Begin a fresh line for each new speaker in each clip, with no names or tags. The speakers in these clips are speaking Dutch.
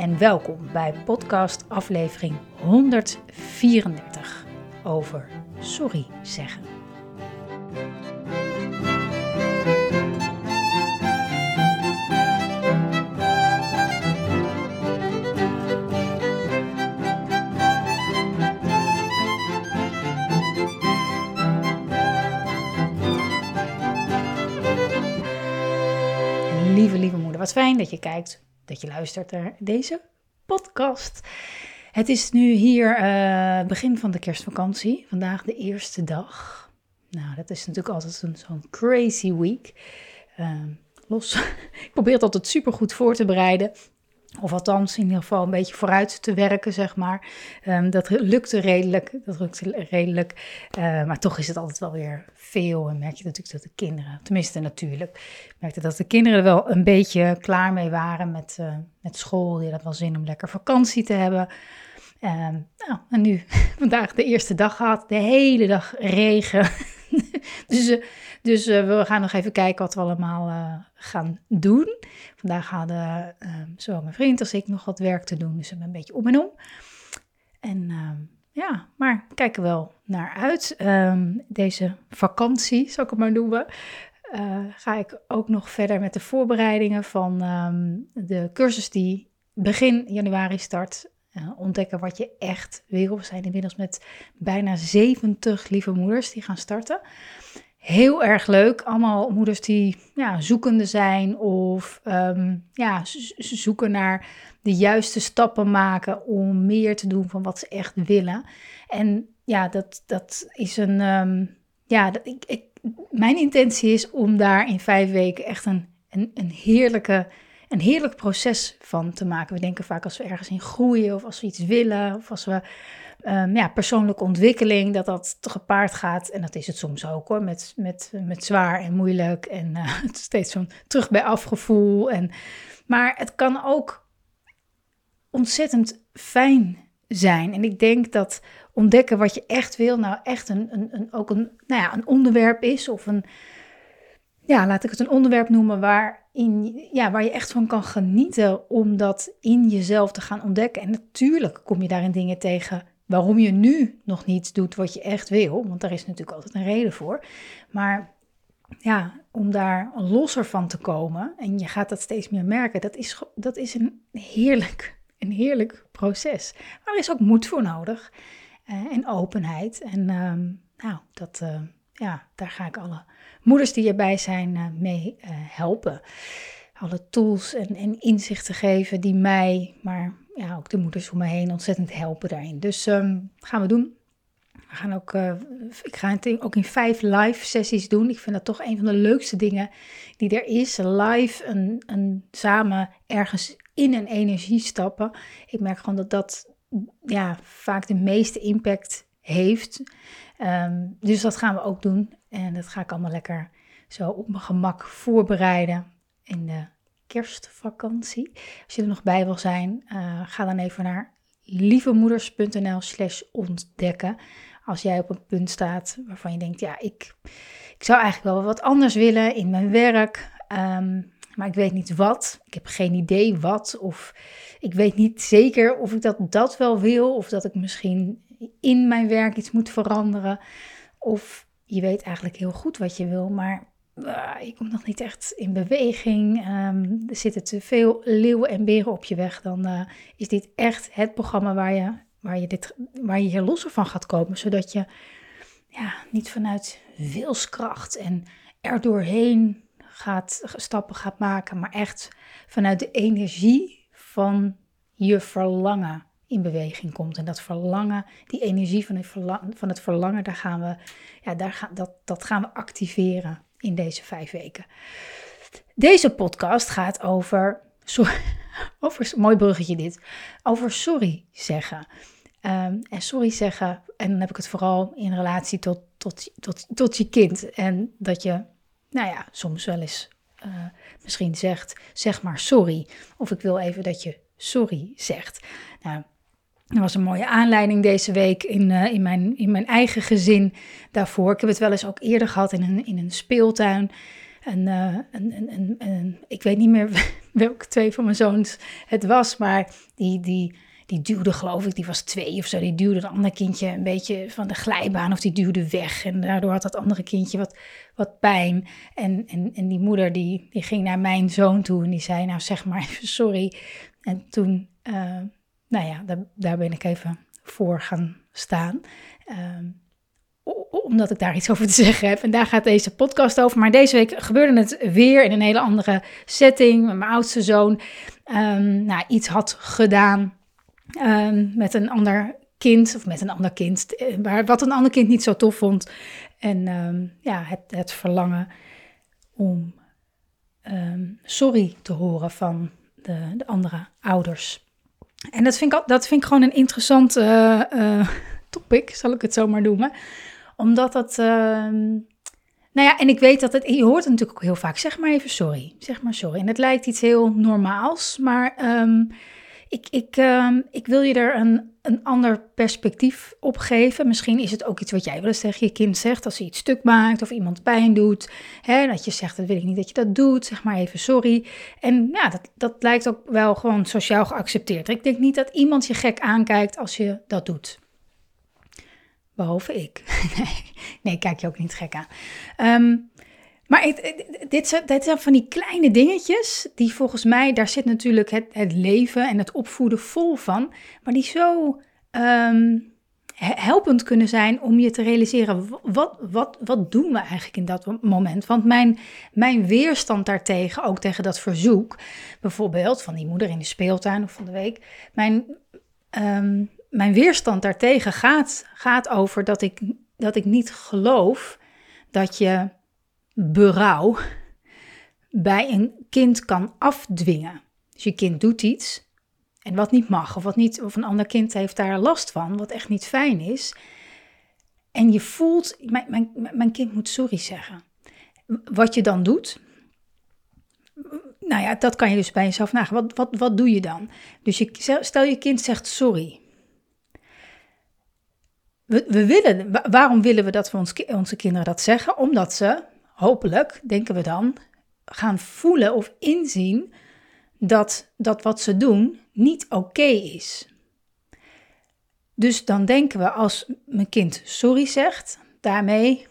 En welkom bij podcast aflevering 134 over sorry zeggen. Lieve, lieve moeder, wat fijn dat je kijkt, dat je luistert naar deze podcast. Het is nu hier uh, begin van de kerstvakantie. Vandaag de eerste dag. Nou, dat is natuurlijk altijd zo'n crazy week. Uh, los. Ik probeer het altijd super goed voor te bereiden. Of althans, in ieder geval een beetje vooruit te werken, zeg maar. Um, dat lukte redelijk. Dat lukte redelijk. Uh, maar toch is het altijd wel weer veel. En merk je natuurlijk dat de kinderen, tenminste natuurlijk, merkte dat de kinderen er wel een beetje klaar mee waren met, uh, met school. Die hadden wel zin om lekker vakantie te hebben. Um, nou, en nu vandaag de eerste dag gehad. De hele dag regen. dus uh, dus uh, we gaan nog even kijken wat we allemaal uh, gaan doen. Vandaag hadden zowel mijn vriend als ik nog wat werk te doen. Dus we een beetje om en om. En ja, maar we kijken wel naar uit. Um, deze vakantie, zal ik het maar noemen. ga ik ook nog verder met de voorbereidingen van de cursus die begin januari start. Uh, ontdekken wat je echt wil. We zijn inmiddels met bijna 70 lieve moeders die gaan starten. Heel erg leuk. Allemaal moeders die ja, zoekende zijn of um, ja, zoeken naar de juiste stappen maken om meer te doen van wat ze echt willen. En ja, dat, dat is een. Um, ja, ik, ik, mijn intentie is om daar in vijf weken echt een, een heerlijke een heerlijk proces van te maken. We denken vaak als we ergens in groeien of als we iets willen of als we um, ja, persoonlijke ontwikkeling, dat dat gepaard gaat. En dat is het soms ook hoor, met, met, met zwaar en moeilijk en uh, steeds zo'n terug bij afgevoel. En, maar het kan ook ontzettend fijn zijn. En ik denk dat ontdekken wat je echt wil, nou echt een, een, een, ook een, nou ja, een onderwerp is of een ja, laat ik het een onderwerp noemen waar, in, ja, waar je echt van kan genieten om dat in jezelf te gaan ontdekken. En natuurlijk kom je daarin dingen tegen waarom je nu nog niet doet wat je echt wil, want daar is natuurlijk altijd een reden voor. Maar ja, om daar losser van te komen en je gaat dat steeds meer merken, dat is, dat is een, heerlijk, een heerlijk proces. Maar er is ook moed voor nodig uh, en openheid. En uh, nou, dat, uh, ja, daar ga ik alle moeders die erbij zijn uh, mee uh, helpen. Alle tools en, en, inzichten geven die mij, maar ja, ook de moeders om me heen ontzettend helpen daarin. Dus um, gaan we doen. We gaan ook, uh, ik ga het ook in vijf live sessies doen. Ik vind dat toch een van de leukste dingen die er is. Live, een, een, samen ergens in een energie stappen. Ik merk gewoon dat dat ja, vaak de meeste impact heeft. Um, dus dat gaan we ook doen. En dat ga ik allemaal lekker zo op mijn gemak voorbereiden in de kerstvakantie. Als je er nog bij wil zijn, uh, ga dan even naar lievemoeders.nl slash ontdekken. Als jij op een punt staat waarvan je denkt, ja, ik, ik zou eigenlijk wel wat anders willen in mijn werk. Um, maar ik weet niet wat. Ik heb geen idee wat. Of ik weet niet zeker of ik dat, dat wel wil. Of dat ik misschien in mijn werk iets moet veranderen. Of je weet eigenlijk heel goed wat je wil, maar uh, je komt nog niet echt in beweging. Um, er zitten te veel leeuwen en beren op je weg. Dan uh, is dit echt het programma waar je, waar je, dit, waar je hier losser van gaat komen. Zodat je ja, niet vanuit wilskracht en er doorheen gaat, stappen gaat maken, maar echt vanuit de energie van je verlangen in beweging komt. En dat verlangen, die energie van het verlangen, van het verlangen daar gaan we, ja, daar gaan, dat, dat gaan we activeren in deze vijf weken. Deze podcast gaat over, sorry, over, mooi bruggetje dit, over sorry zeggen. Ehm, en sorry zeggen, en dan heb ik het vooral in relatie tot, tot, tot, tot je kind. En dat je, nou ja, soms wel eens uh, misschien zegt, zeg maar sorry. Of ik wil even dat je sorry zegt. Nou, er was een mooie aanleiding deze week in, uh, in, mijn, in mijn eigen gezin daarvoor. Ik heb het wel eens ook eerder gehad in een, in een speeltuin. En, uh, en, en, ik weet niet meer welke twee van mijn zoons het was, maar die, die, die duwde, geloof ik, die was twee of zo. Die duwde het andere kindje een beetje van de glijbaan of die duwde weg. En daardoor had dat andere kindje wat, wat pijn. En, en, en die moeder die, die ging naar mijn zoon toe en die zei, nou zeg maar even sorry. En toen, uh, nou ja, daar, daar ben ik even voor gaan staan. Uh, omdat ik daar iets over te zeggen heb. En daar gaat deze podcast over. Maar deze week gebeurde het weer in een hele andere setting. Mijn oudste zoon um, nou, iets had gedaan um, met een ander kind. Of met een ander kind. Eh, waar, wat een ander kind niet zo tof vond. En ja, het, het verlangen om sorry te horen van de, de andere ouders. En dat vind ik, dat vind ik gewoon een interessant uh, uh, topic, zal ik het zo maar noemen omdat dat. Uh, nou ja, en ik weet dat het. Je hoort het natuurlijk ook heel vaak. Zeg maar even sorry. Zeg maar sorry. En het lijkt iets heel normaals. Maar um, ik, ik, um, ik wil je er een, een ander perspectief op geven. Misschien is het ook iets wat jij wel tegen je kind zegt. Als hij iets stuk maakt of iemand pijn doet. Hè, dat je zegt, dat wil ik niet dat je dat doet. Zeg maar even sorry. En ja, dat, dat lijkt ook wel gewoon sociaal geaccepteerd. Ik denk niet dat iemand je gek aankijkt als je dat doet. Behalve ik. nee, nee, kijk je ook niet gek aan. Um, maar dit, dit, zijn van die kleine dingetjes die volgens mij, daar zit natuurlijk het, het leven en het opvoeden vol van. Maar die zo um, helpend kunnen zijn om je te realiseren, wat, wat, wat doen we eigenlijk in dat moment? Want mijn, mijn weerstand daartegen, ook tegen dat verzoek, bijvoorbeeld van die moeder in de speeltuin of van de week, mijn, um, mijn weerstand daartegen gaat, gaat over dat ik, dat ik niet geloof dat je berouw bij een kind kan afdwingen. Dus je kind doet iets en wat niet mag, of, wat niet, of een ander kind heeft daar last van, wat echt niet fijn is. En je voelt, mijn, mijn, mijn kind moet sorry zeggen. Wat je dan doet, nou ja, dat kan je dus bij jezelf nagaan. Wat, wat, wat doe je dan? Dus je, stel je kind zegt sorry. We, we willen, waarom willen we dat we onze kinderen dat zeggen? Omdat ze, hopelijk, denken we dan, gaan voelen of inzien dat, dat wat ze doen niet oké is. Dus dan denken we als mijn kind sorry zegt, daarmee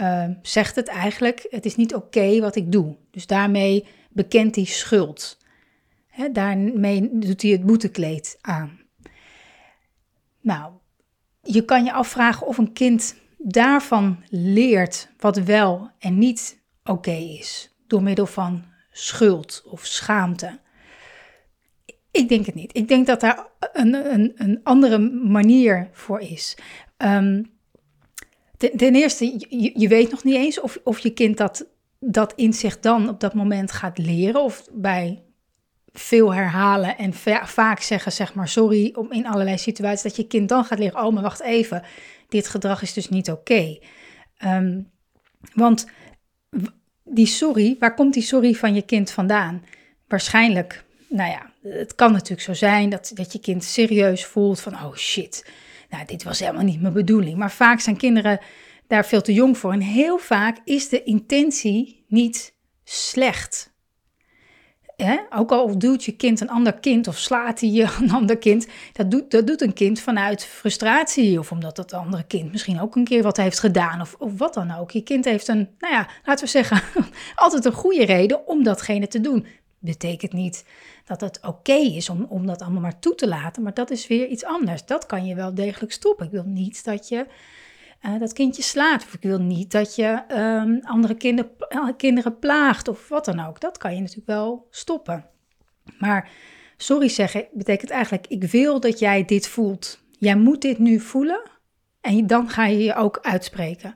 uh, zegt het eigenlijk, het is niet oké wat ik doe. Dus daarmee bekent hij schuld. Daarmee doet hij het boetekleed aan. Nou, je kan je afvragen of een kind daarvan leert wat wel en niet oké is, door middel van schuld of schaamte. Ik denk het niet. Ik denk dat daar een, een, een andere manier voor is. Um, ten, eerste, je, je, weet nog niet eens of, of je kind dat, dat inzicht dan op dat moment gaat leren. Of bij veel herhalen en vaak zeggen, zeg maar, sorry, om in allerlei situaties, dat je kind dan gaat leren, oh, maar wacht even, dit gedrag is dus niet oké. Um, want die sorry, waar komt die sorry van je kind vandaan? Waarschijnlijk, nou ja, het kan natuurlijk zo zijn dat, dat je kind serieus voelt van, oh shit, nou, dit was helemaal niet mijn bedoeling. Maar vaak zijn kinderen daar veel te jong voor. En heel vaak is de intentie niet slecht. Ook al duwt je kind een ander kind of slaat hij je een ander kind, dat doet, dat doet een kind vanuit frustratie of omdat dat andere kind misschien ook een keer wat heeft gedaan of, of wat dan ook. Je kind heeft een, nou ja, laten we zeggen, altijd een goede reden om datgene te doen. Betekent niet dat het oké is om, om dat allemaal maar toe te laten, maar dat is weer iets anders. Dat kan je wel degelijk stoppen. Ik wil niet dat je uh, dat kindje slaat. Of ik wil niet dat je um, andere kinder, uh, kinderen plaagt of wat dan ook. Dat kan je natuurlijk wel stoppen. Maar sorry zeggen betekent eigenlijk, ik wil dat jij dit voelt. Jij moet dit nu voelen en dan ga je je ook uitspreken.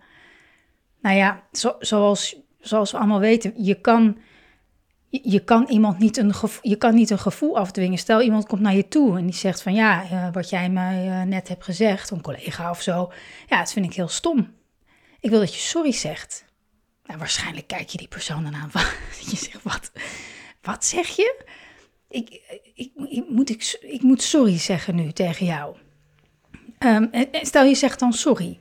Nou ja, zo, zoals, zoals we allemaal weten, je kan, je, kan iemand niet een, gevoel, je kan niet een gevoel afdwingen. Stel, iemand komt naar je toe en die zegt van ja, uh, wat jij mij uh, net hebt gezegd, een collega of zo, ja, dat vind ik heel stom. Ik wil dat je sorry zegt. Nou, waarschijnlijk kijk je die persoon dan aan. je zegt, wat, wat zeg je? Ik, ik, moet, ik, ik moet sorry zeggen nu tegen jou. Um, stel, je zegt dan sorry.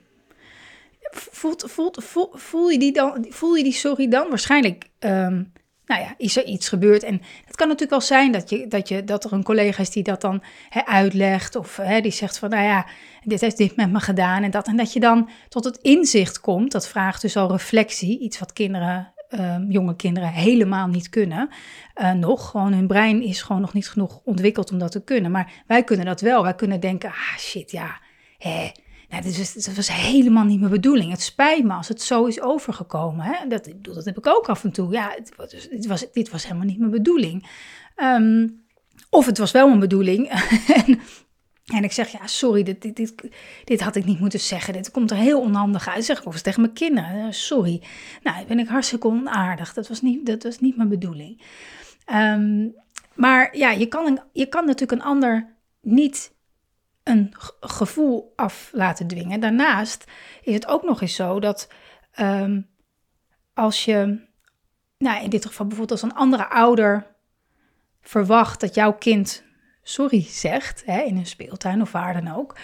Voelt, voelt, voel, je die dan, voel je die sorry dan? Waarschijnlijk um, nou ja, is er iets gebeurd. En het kan natuurlijk wel zijn dat, je, dat, je, dat er een collega is die dat dan uitlegt. Of die zegt van, nou ja, dit heeft dit met me gedaan en dat. En dat je dan tot het inzicht komt. Dat vraagt dus al reflectie. Iets wat kinderen, ehm, jonge kinderen helemaal niet kunnen. Uh, nog, gewoon hun brein is gewoon nog niet genoeg ontwikkeld om dat te kunnen. Maar wij kunnen dat wel. Wij kunnen denken, ah shit, ja, hè nou, was, was helemaal niet mijn bedoeling. Het spijt me als het zo is overgekomen. Hè? Dat, dat heb ik ook af en toe. Ja, het, dit, was, dit was helemaal niet mijn bedoeling. Ehm, of het was wel mijn bedoeling. en, ik zeg, ja, sorry, dit, dit, dit, had ik niet moeten zeggen. Dit komt er heel onhandig uit. zeg ik eens tegen mijn kinderen. Sorry. Nou, ben ik hartstikke onaardig. Dat was niet, dat was niet mijn bedoeling. Ehm, maar ja, je kan, een, je kan natuurlijk een ander niet een gevoel af laten dwingen. Daarnaast is het ook nog eens zo dat um, als je, nou in dit geval bijvoorbeeld als een andere ouder verwacht dat jouw kind sorry zegt hè, in een speeltuin of waar dan ook,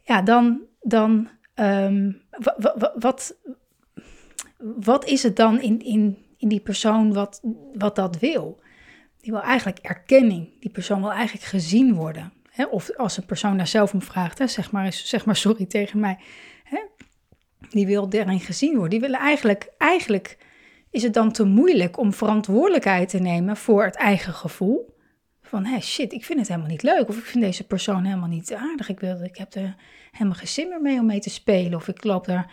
ja, dan, dan um, wat, wat is het dan in, in, in die persoon wat, wat dat wil? Die wil eigenlijk erkenning. Die persoon wil eigenlijk gezien worden. Hè, of als een persoon daar zelf om vraagt, hè, zeg, maar, zeg maar sorry tegen mij. Hè, die wil daarin gezien worden. Die willen eigenlijk, eigenlijk is het dan te moeilijk om verantwoordelijkheid te nemen voor het eigen gevoel. Van hey, shit, ik vind het helemaal niet leuk. Of ik vind deze persoon helemaal niet aardig. Ik, wil, ik heb er helemaal geen zin meer mee om mee te spelen. Of ik loop daar,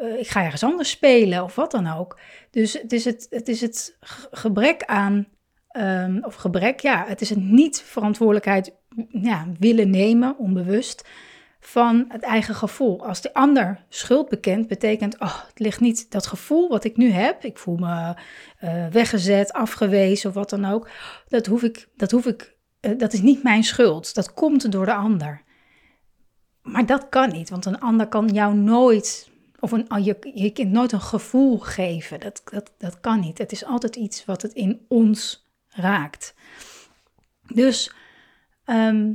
uh, ik ga ergens anders spelen. Of wat dan ook. Dus het is het, het, is het gebrek aan, um, of gebrek, ja, het is het niet verantwoordelijkheid ja, willen nemen, onbewust, van het eigen gevoel. Als de ander schuld bekent, betekent, oh, het ligt niet dat gevoel wat ik nu heb. Ik voel me uh, weggezet, afgewezen of wat dan ook. Dat hoef ik, dat hoef ik, uh, dat is niet mijn schuld. Dat komt door de ander. Maar dat kan niet, want een ander kan jou nooit, of een, je, je kind nooit een gevoel geven. Dat, dat, dat kan niet. Het is altijd iets wat het in ons raakt. Dus Ehm,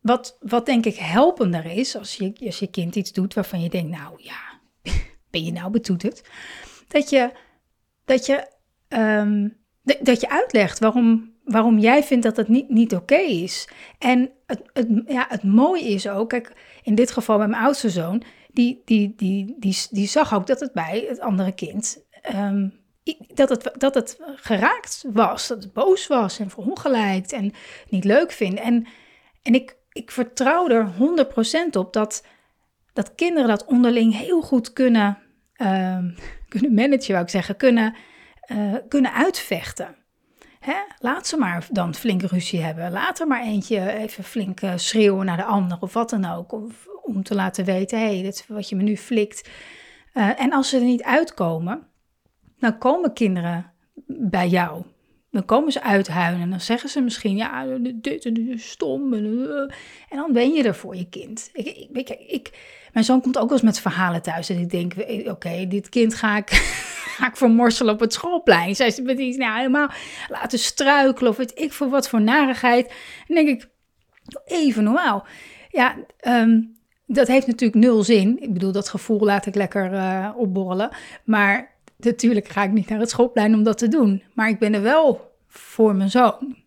wat, wat denk ik helpender is, als je, als je kind iets doet waarvan je denkt, nou ja, ben je nou betoeterd? Dat je, dat je, um, dat je uitlegt waarom, waarom jij vindt dat het niet, niet oké is. En het, het, ja, het mooie is ook, kijk, in dit geval bij mijn oudste zoon, die, die, die, die, die zag ook dat het bij het andere kind um, dat het, dat het geraakt was, dat het boos was en verongelijkt en niet leuk vindt. En, en ik, ik vertrouw er 100% op dat, dat kinderen dat onderling heel goed kunnen, uh, kunnen managen, wou ik zeggen, kunnen, uh, kunnen uitvechten. Hè? Laat ze maar dan flink ruzie hebben. Laat er maar eentje even flink eh, schreeuwen naar de ander of wat dan ook. Of, om te laten weten, hé, hey, dit is wat je me nu flikt. Uh, en als ze er niet uitkomen, dan komen kinderen bij jou. Dan komen ze uithuilen en dan zeggen ze misschien, ja, dit en stom. En dan ben je er voor je kind. Ik, ik, mijn zoon komt ook wel eens met verhalen thuis. En ik denk, oké, dit kind ga ik, ga ik vermorselen op het schoolplein. Zij ze met iets nou, helemaal laten struikelen of weet ik voor wat voor narigheid. En denk ik, even normaal. Ja, um, dat heeft natuurlijk nul zin. Ik bedoel, dat gevoel laat ik lekker uh, opborrelen. Maar natuurlijk ga ik niet naar het schoolplein om dat te doen. Maar ik ben er wel voor mijn zoon.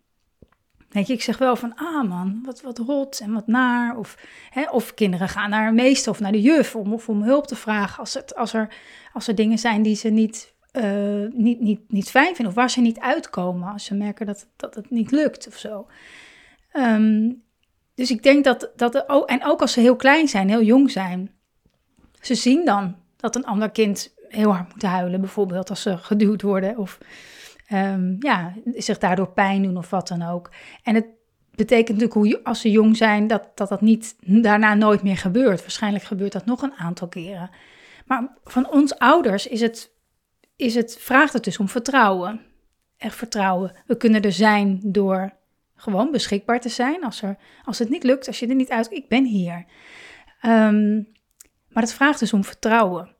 Weet je, ik zeg wel van, ah man, wat, wat rot en wat naar. Of, hè, of kinderen gaan naar een meester of naar de juf om, of om hulp te vragen als, het, als, er, als er dingen zijn die ze niet, uh, niet, niet, niet fijn vinden. Of waar ze niet uitkomen als ze merken dat, dat het niet lukt of zo. Um, dus ik denk dat, dat oh, en ook als ze heel klein zijn, heel jong zijn, ze zien dan dat een ander kind heel hard moeten huilen, bijvoorbeeld als ze geduwd worden of um, ja, zich daardoor pijn doen of wat dan ook. En het betekent natuurlijk hoe, als ze jong zijn dat, dat dat niet daarna nooit meer gebeurt. Waarschijnlijk gebeurt dat nog een aantal keren. Maar van ons ouders is het, is het, vraagt het dus om vertrouwen. echt vertrouwen. We kunnen er zijn door gewoon beschikbaar te zijn. Als, er, als het niet lukt, als je er niet uit... Ik ben hier. Ehm, maar het vraagt dus om vertrouwen.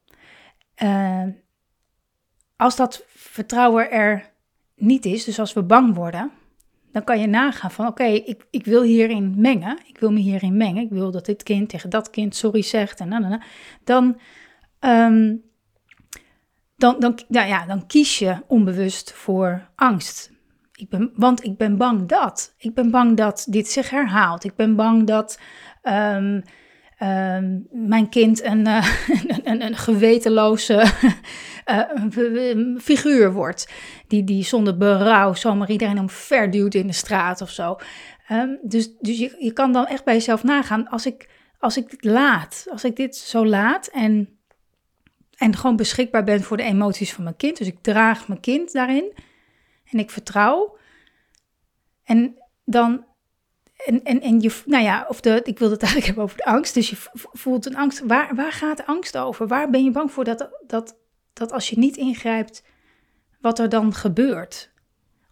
Uh, als dat vertrouwen er niet is, dus als we bang worden, dan kan je nagaan van oké, ik, ik wil hierin mengen, ik wil me hierin mengen, ik wil dat dit kind tegen dat kind sorry zegt en dan, dan, um, dan, dan, ja, dan kies je onbewust voor angst. Ik ben, want ik ben bang dat. Ik ben bang dat dit zich herhaalt. Ik ben bang dat um, um, mijn kind een, uh, een, een, gewetenloze uh, figuur wordt. Die, die zonder berouw zomaar iedereen omverduwt in de straat of zo. Um, dus dus je, je kan dan echt bij jezelf nagaan. Als ik, als ik dit laat, als ik dit zo laat en en gewoon beschikbaar ben voor de emoties van mijn kind. Dus ik draag mijn kind daarin. En ik vertrouw. En dan. En, en, en je, nou ja, of de, ik wil het eigenlijk hebben over de angst. Dus je voelt een angst. Waar, waar gaat angst over? Waar ben je bang voor dat, dat, dat als je niet ingrijpt, wat er dan gebeurt?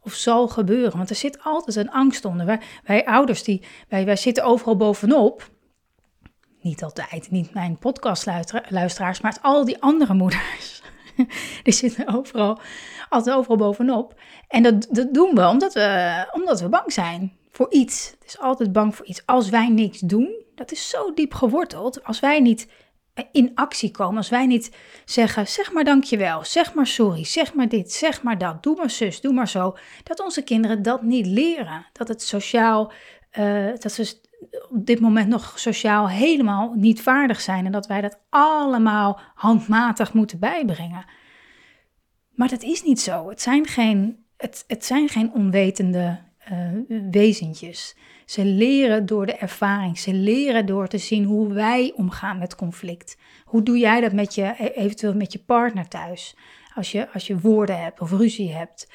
Of zal gebeuren? Want er zit altijd een angst onder. Wij, wij ouders, die, wij, wij zitten overal bovenop niet altijd, niet mijn podcastluisteraars, maar al die andere moeders. die zitten overal, altijd overal bovenop. En dat, dat doen we omdat, we omdat we bang zijn voor iets. Het is altijd bang voor iets. Als wij niks doen, dat is zo diep geworteld. Als wij niet in actie komen, als wij niet zeggen, zeg maar dankjewel, zeg maar sorry, zeg maar dit, zeg maar dat, doe maar zus, doe maar zo. Dat onze kinderen dat niet leren. Dat het sociaal, uh, dat ze op dit moment nog sociaal helemaal niet vaardig zijn en dat wij dat allemaal handmatig moeten bijbrengen. Maar dat is niet zo. Het zijn geen, het, het zijn geen onwetende uh, wezentjes. Ze leren door de ervaring. Ze leren door te zien hoe wij omgaan met conflict. Hoe doe jij dat met je, e-, eventueel met je partner thuis? Als je, als je woorden hebt of ruzie hebt.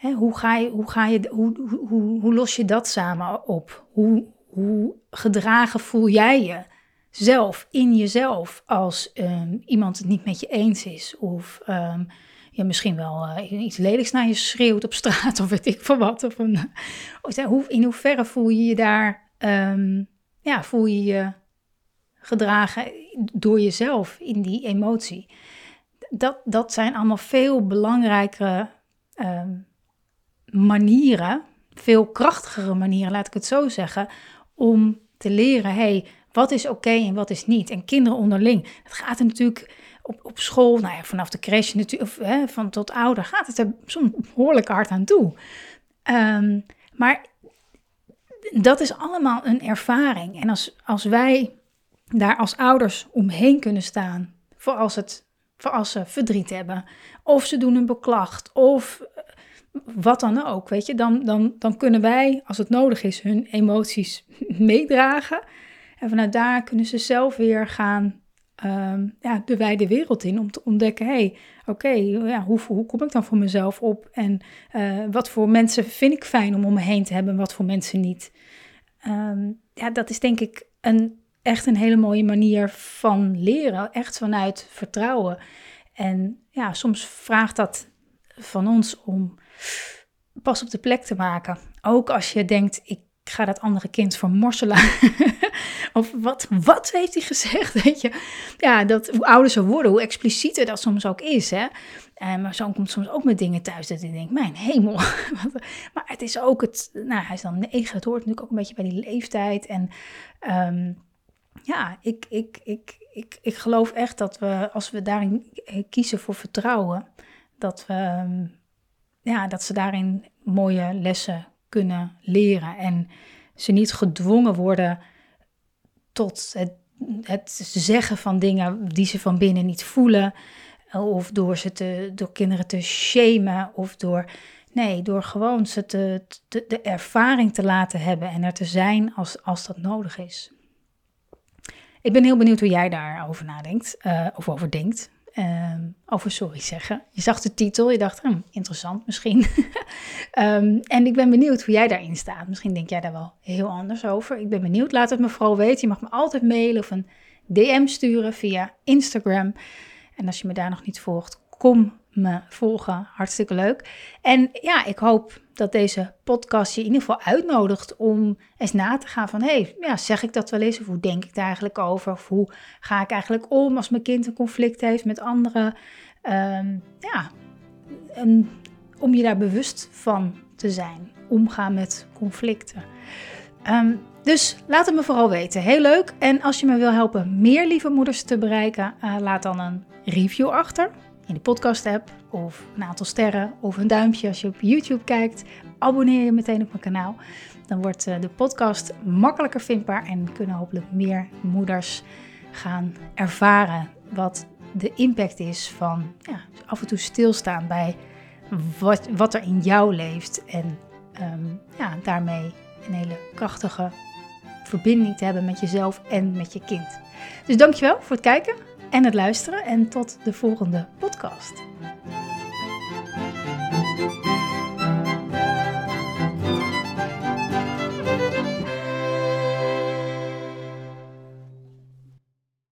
hoe, ga je, hoe, ga je, hoe, hoe, hoe los je dat samen op? Hoe, hoe gedragen voel jij je zelf in jezelf als um, iemand het niet met je eens is of um, je misschien wel uh, iets lelijks naar je schreeuwt op straat of weet ik van wat. Of een, in hoeverre voel je je daar, um, ja, voel je je gedragen door jezelf in die emotie. Dat, dat zijn allemaal veel belangrijkere manieren, veel krachtigere manieren, laat ik het zo zeggen, om te leren, hey, wat is oké en wat is niet. En kinderen onderling, het gaat er natuurlijk op, op school, nou ja, vanaf de crash natuurlijk, of, hè, van tot ouder, gaat het er soms behoorlijk hard aan toe. Um, maar dat is allemaal een ervaring. En als, als wij daar als ouders omheen kunnen staan, voor als, het, voor als ze verdriet hebben, of ze doen een beklacht, of wat dan ook, weet je, dan, dan, dan kunnen wij, als het nodig is, hun emoties meedragen. En vanuit daar kunnen ze zelf weer gaan um, ja, de wijde wereld in om te ontdekken, hé, hey, oké, ja, hoe, hoe kom ik dan voor mezelf op? En uh, wat voor mensen vind ik fijn om om me heen te hebben, wat voor mensen niet? Um, ja, dat is denk ik een, echt een hele mooie manier van leren, echt vanuit vertrouwen. En ja, soms vraagt dat van ons om pas op de plek te maken. Ook als je denkt, ik ga dat andere kind vermorselen. of wat, wat heeft hij gezegd? Weet je? Ja, dat, hoe ouder ze worden, hoe explicieter dat soms ook is. Hè? En eh, mijn komt soms ook met dingen thuis dat ik denk, mijn hemel. maar het is ook het, nou hij is dan negen, het hoort natuurlijk ook een beetje bij die leeftijd. En um, ja, ik, ik, ik, ik, ik geloof echt dat we, als we daarin kiezen voor vertrouwen, dat we ehm, ja, dat ze daarin mooie lessen kunnen leren. En ze niet gedwongen worden tot het, het zeggen van dingen die ze van binnen niet voelen. Of door, ze te, door kinderen te shamen. Of door, nee, door gewoon ze te, de, ervaring te laten hebben en er te zijn als, als dat nodig is. Ik ben heel benieuwd hoe jij daarover nadenkt, uh, of over denkt. Ehm, over sorry zeggen. Je zag de titel, je dacht, hm, interessant misschien. um, en ik ben benieuwd hoe jij daarin staat. Misschien denk jij daar wel heel anders over. Ik ben benieuwd, laat het me vooral weten. Je mag me altijd mailen of een DM sturen via Instagram. En als je me daar nog niet volgt, kom me volgen. Hartstikke leuk. En ja, ik hoop dat deze podcast je in ieder geval uitnodigt om eens na te gaan van... hé, hey, ja, zeg ik dat wel eens? Of hoe denk ik daar eigenlijk over? Of hoe ga ik eigenlijk om als mijn kind een conflict heeft met anderen? Um, ja, om je daar bewust van te zijn. Omgaan met conflicten. Um, dus laat het me vooral weten. Heel leuk. En als je me wil helpen meer lieve moeders te bereiken, uh, laat dan een review achter in de podcast app of een aantal sterren of een duimpje als je op YouTube kijkt. Abonneer je meteen op mijn kanaal. Dan wordt uh, de podcast makkelijker vindbaar en kunnen hopelijk meer moeders gaan ervaren wat de impact is van ja, af en toe stilstaan bij wat, er in jou leeft. En um, ja, daarmee een hele krachtige verbinding te hebben met jezelf en met je kind. Dus dankjewel voor het kijken en het luisteren en tot de volgende podcast.